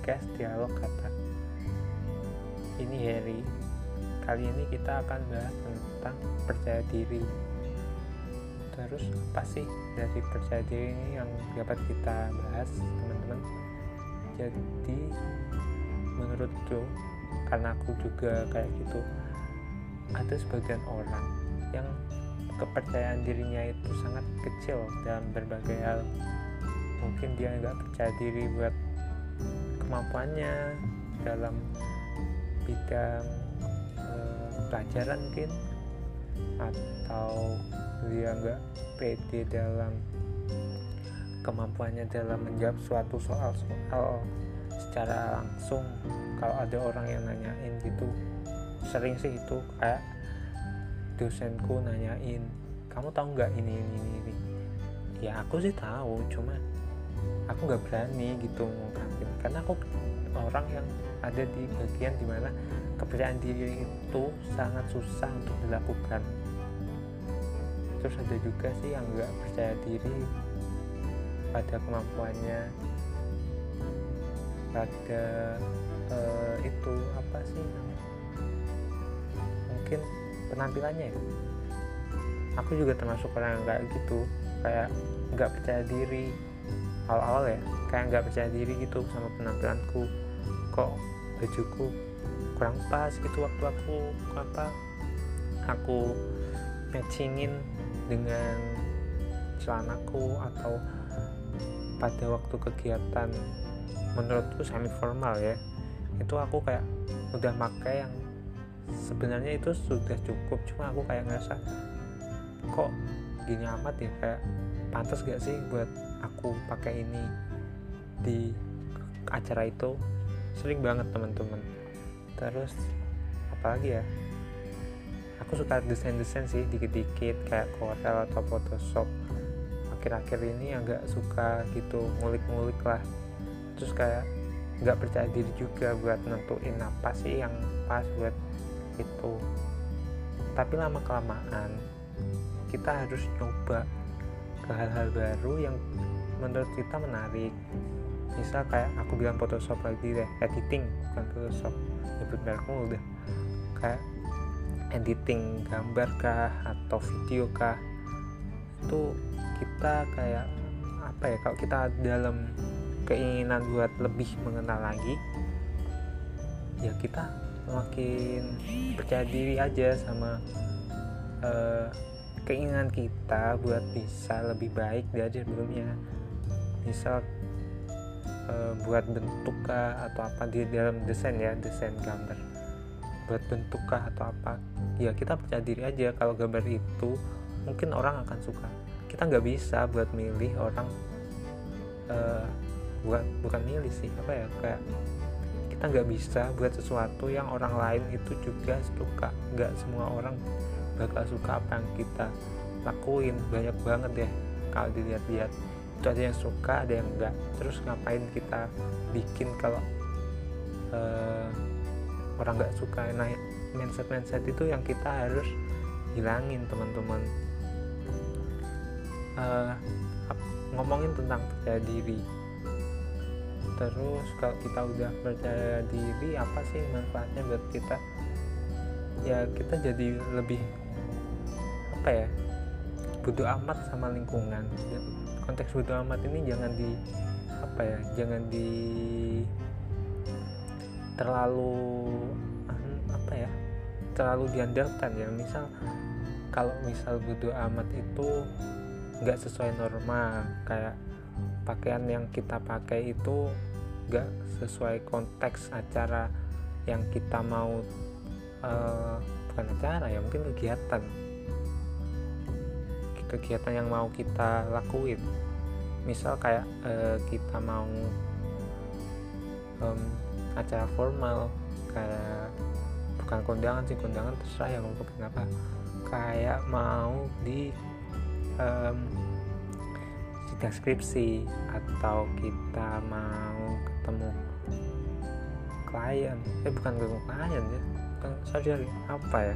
podcast dialog kata. Ini Harry. Kali ini kita akan bahas tentang percaya diri. Terus apa sih dari percaya diri ini yang dapat kita bahas teman-teman? Jadi menurutku karena aku juga kayak gitu ada sebagian orang yang kepercayaan dirinya itu sangat kecil dalam berbagai hal. Mungkin dia nggak percaya diri buat kemampuannya dalam bidang eh, pelajaran mungkin? Atau dia nggak pede dalam kemampuannya dalam menjawab suatu soal-soal secara langsung? Kalau ada orang yang nanyain gitu sering sih itu kayak dosenku nanyain kamu tahu nggak ini ini ini, ya aku sih tahu cuma aku nggak berani gitu ngungkapin karena aku orang yang ada di bagian di mana kepercayaan diri itu sangat susah untuk dilakukan. Terus ada juga sih yang nggak percaya diri pada kemampuannya pada uh, itu apa sih mungkin penampilannya ya. Aku juga termasuk orang yang kayak gitu kayak nggak percaya diri awal-awal ya kayak nggak percaya diri gitu sama penampilanku. Kok bajuku kurang pas gitu waktu aku apa aku matchingin dengan celanaku atau pada waktu kegiatan menurutku semi formal ya itu aku kayak udah pakai yang sebenarnya itu sudah cukup. Cuma aku kayak ngerasa kok gini amat ya? Kayak pantas gak sih buat aku pakai ini di acara itu sering banget teman-teman. Terus apalagi ya aku suka desain-desain sih dikit-dikit kayak Corel atau Photoshop. Akhir-akhir ini agak suka gitu ngulik-ngulik lah. Terus kayak nggak percaya diri juga buat nentuin apa sih yang pas buat itu. Tapi lama kelamaan kita harus coba ke hal-hal baru yang menurut kita menarik. Misal kayak aku bilang Photoshop lagi deh editing bukan Photoshop. Nyebut merekmu udah. Kayak editing gambar kah atau video kah. Itu kita kayak apa ya kalau kita dalam keinginan buat lebih mengenal lagi ya kita makin percaya diri aja sama uh, keinginan kita buat bisa lebih baik dari sebelumnya. Misal uh, buat bentuk kah atau apa di dalam desain ya desain gambar. Buat bentuk kah atau apa ya kita percaya diri aja kalau gambar itu mungkin orang akan suka. Kita nggak bisa buat milih orang uh, bukan bukan milih sih apa ya kayak kita nggak bisa buat sesuatu yang orang lain itu juga suka. Nggak semua orang bakal suka apa yang kita lakuin. Banyak banget deh kalau dilihat-lihat. Itu ada yang suka ada yang enggak terus ngapain kita bikin kalau uh, orang nggak suka? Nah mindset mindset itu yang kita harus hilangin teman-teman. Uh, ngomongin tentang percaya diri. Terus kalau kita udah percaya diri apa sih manfaatnya buat kita? Ya kita jadi lebih apa ya bodoh amat sama lingkungan. Konteks bodoh amat ini jangan di apa ya jangan di terlalu apa ya terlalu diandalkan ya. Misal kalau misal bodoh amat itu nggak sesuai norma kayak pakaian yang kita pakai itu nggak sesuai konteks acara yang kita mau uh, bukan acara ya mungkin kegiatan kegiatan yang mau kita lakuin. Misal kayak uh, kita mau um, acara formal kayak bukan kondangan sih kondangan terserah yang mau kenapa kayak mau di um, sidang skripsi atau kita mau ketemu klien. Eh bukan ketemu klien ya bukan sorry apa ya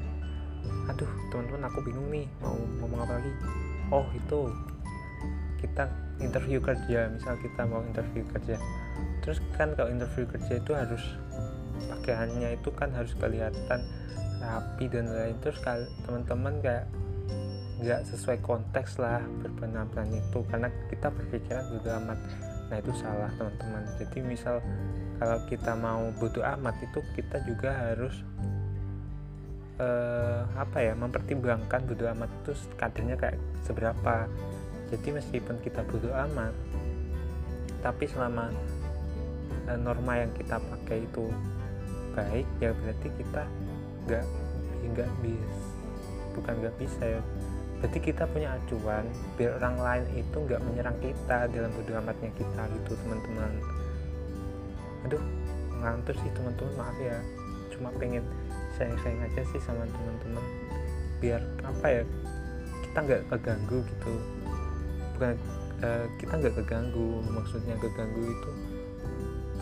aduh teman-teman aku bingung nih mau ngomong apa lagi? Oh itu kita interview kerja misal kita mau interview kerja. Terus kan kalau interview kerja itu harus pakaiannya itu kan harus kelihatan rapi dan lain terus kalau teman-teman kayak nggak sesuai konteks lah berpenampilan itu karena kita berpikiran juga amat. Nah itu salah teman-teman. Jadi misal kalau kita mau butuh amat itu kita juga harus uh, apa ya mempertimbangkan butuh amat itu kadarnya kayak seberapa. Jadi meskipun kita butuh amat tapi selama uh, norma yang kita pakai itu baik ya berarti kita nggak nggak bisa bukan nggak bisa ya. Berarti kita punya acuan biar orang lain itu nggak menyerang kita dalam bodo amatnya kita gitu teman-teman. Aduh ngantuk sih teman-teman maaf ya. Cuma pengen sayang-sayang aja sih sama teman-teman. Biar apa ya kita nggak keganggu gitu. Bukan uh, kita nggak keganggu maksudnya keganggu itu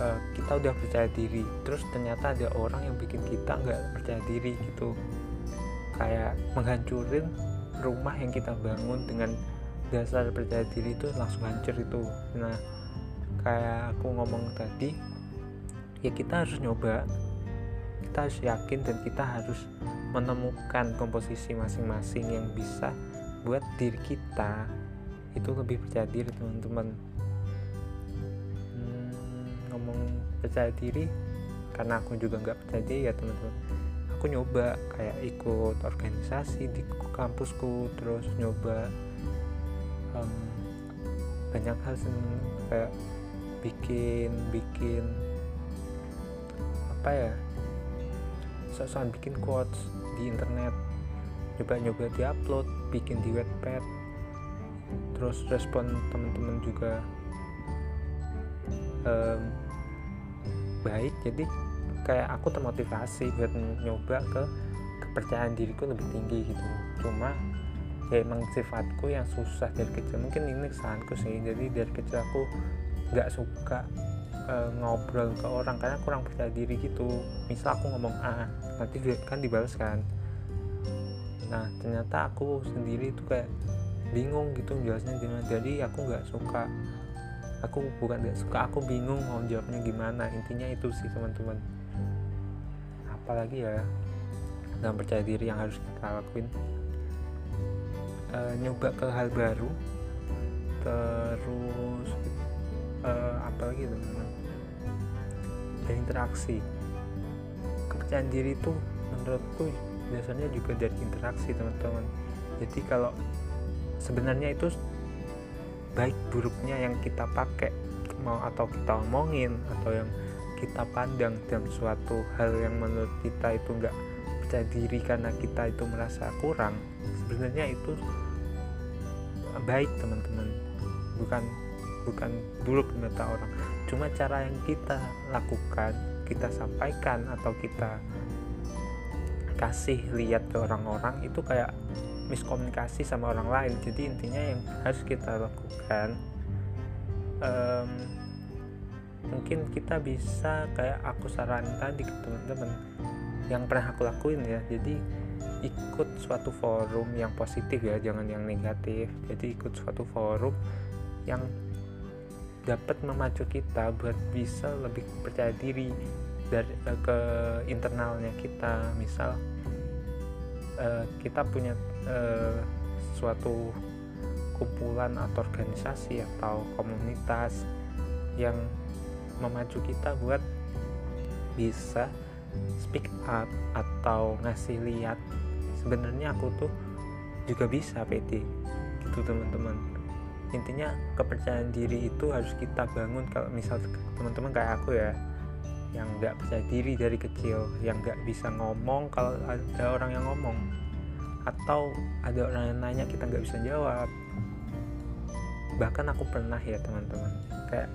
uh, kita udah percaya diri. Terus ternyata ada orang yang bikin kita nggak percaya diri gitu. Kayak menghancurin rumah yang kita bangun dengan dasar percaya diri itu langsung hancur itu. Nah kayak aku ngomong tadi ya kita harus nyoba kita harus yakin dan kita harus menemukan komposisi masing-masing yang bisa buat diri kita itu lebih percaya diri teman-teman. Ngomong percaya diri karena aku juga nggak percaya diri ya teman-teman. Aku nyoba kayak ikut organisasi di kampusku terus nyoba um, banyak hal sih kayak bikin bikin apa ya soal bikin quotes di internet. Nyoba-nyoba di upload bikin di webpad terus respon teman-teman juga um, baik. Jadi kayak aku termotivasi buat nyoba ke kepercayaan diriku lebih tinggi gitu. Cuma ya emang sifatku yang susah dari kecil. Mungkin ini kesalahanku sih. Jadi dari kecil aku nggak suka uh, ngobrol ke orang karena kurang percaya diri gitu. Misal aku ngomong A nanti kan dibalas kan. Nah ternyata aku sendiri itu kayak bingung gitu jelasnya gimana. Jadi aku nggak suka. Aku bukan gak suka aku bingung mau jawabnya gimana. Intinya itu sih teman-teman. Apalagi ya dalam percaya diri yang harus kita lakuin. E, nyoba ke hal baru. Terus e, apalagi teman-teman berinteraksi. Kepercayaan diri itu menurutku biasanya juga dari interaksi teman-teman. Jadi kalau sebenarnya itu baik buruknya yang kita pakai mau atau kita omongin atau yang kita pandang dalam suatu hal yang menurut kita itu nggak percaya diri karena kita itu merasa kurang sebenarnya itu baik teman-teman. Bukan bukan buruk mata orang cuma cara yang kita lakukan kita sampaikan atau kita kasih lihat ke orang-orang itu kayak miskomunikasi sama orang lain. Jadi intinya yang harus kita lakukan um, mungkin kita bisa kayak aku saran tadi ke teman-teman yang pernah aku lakuin ya. Jadi ikut suatu forum yang positif ya jangan yang negatif. Jadi ikut suatu forum yang dapat memacu kita buat bisa lebih percaya diri dari eh, ke internalnya kita. Misal uh, kita punya uh, suatu kumpulan atau organisasi atau komunitas yang memacu kita buat bisa speak up atau ngasih lihat. Sebenarnya aku tuh juga bisa PD gitu teman-teman intinya kepercayaan diri itu harus kita bangun kalau misal teman-teman kayak aku ya yang nggak percaya diri dari kecil yang nggak bisa ngomong kalau ada orang yang ngomong atau ada orang yang nanya kita nggak bisa jawab. Bahkan aku pernah ya teman-teman kayak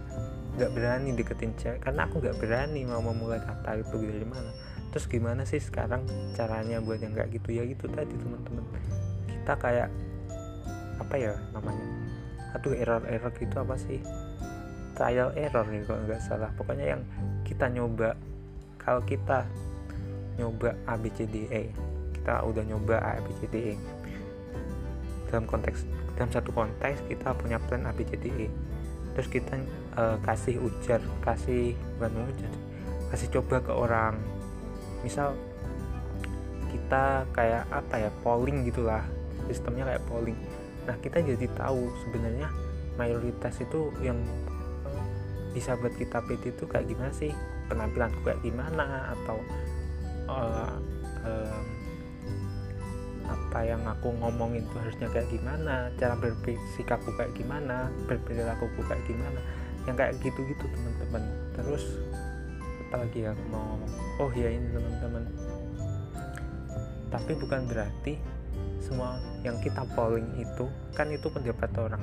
nggak berani deketin cewek karena aku nggak berani mau memulai kata itu dari mana. Terus gimana sih sekarang caranya buat yang nggak gitu? Ya gitu tadi teman-teman. Kita kayak apa ya namanya aduh error-error gitu apa sih? Trial error nih kalau nggak salah. Pokoknya yang kita nyoba kalau kita nyoba A B C D E. Kita udah nyoba A B C D E. Dalam konteks dalam satu konteks kita punya plan A B C D E. Terus kita uh, kasih ujar kasih bukan ujar kasih coba ke orang. Misal kita kayak apa ya polling gitulah. Sistemnya kayak polling nah kita jadi tahu sebenarnya mayoritas itu yang bisa buat kita pede itu kayak gimana sih? Penampilanku kayak gimana? Atau uh, um, apa yang aku ngomongin itu harusnya kayak gimana? Cara bersikapku kayak gimana? Berperilakuku kayak gimana? Yang kayak gitu-gitu teman-teman. Terus apalagi ya mau oh ya ini teman-teman. Tapi bukan berarti semua yang kita polling itu kan itu pendapat orang.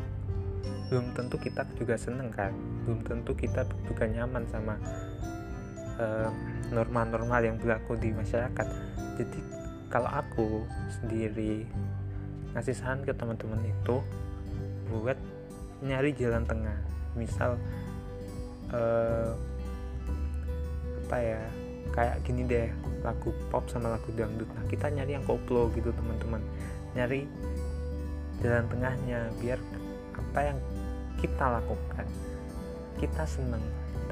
Belum tentu kita juga seneng kan? Belum tentu kita juga nyaman sama uh, norma-norma yang berlaku di masyarakat. Jadi kalau aku sendiri ngasih saran ke teman-teman itu buat nyari jalan tengah. Misal uh, apa ya kayak gini deh lagu pop sama lagu dangdut. Nah kita nyari yang koplo gitu teman-teman nyari jalan tengahnya biar apa yang kita lakukan kita seneng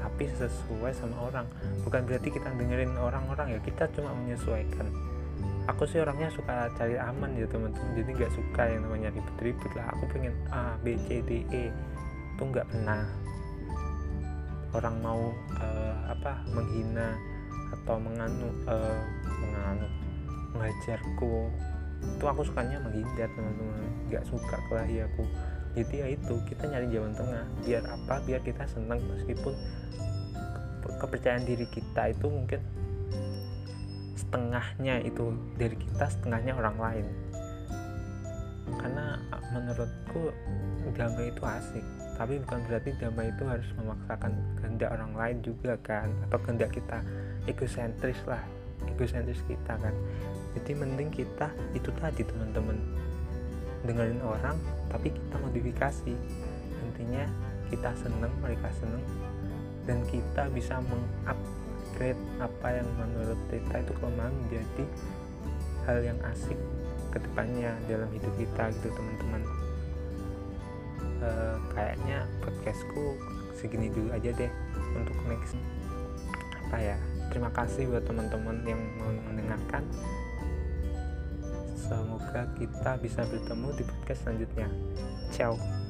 tapi sesuai sama orang. Bukan berarti kita dengerin orang-orang ya kita cuma menyesuaikan. Aku sih orangnya suka cari aman ya teman-teman. Jadi nggak suka yang namanya ribet-ribet lah. Aku pengen A B C D E. Tuh nggak pernah. Orang mau uh, apa menghina atau menganu uh, menganu mengajarku itu aku sukanya menghindar teman-teman. Nggak suka kelahi aku. Jadi ya itu kita nyari jalan tengah. Biar apa? Biar kita senang meskipun kepercayaan diri kita itu mungkin setengahnya itu dari kita setengahnya orang lain. Karena menurutku damai itu asik. Tapi bukan berarti damai itu harus memaksakan kehendak orang lain juga kan? Atau kehendak kita. Egosentris lah. Egosentris kita kan jadi mending kita itu tadi teman-teman. Dengerin orang tapi kita modifikasi. Intinya kita seneng mereka seneng dan kita bisa mengupgrade upgrade apa yang menurut kita itu kelemahan menjadi hal yang asik ke depannya dalam hidup kita gitu teman-teman. E, kayaknya podcastku segini dulu aja deh untuk next. Apa ya? Terima kasih buat teman-teman yang mau mendengarkan semoga kita bisa bertemu di podcast selanjutnya. Ciao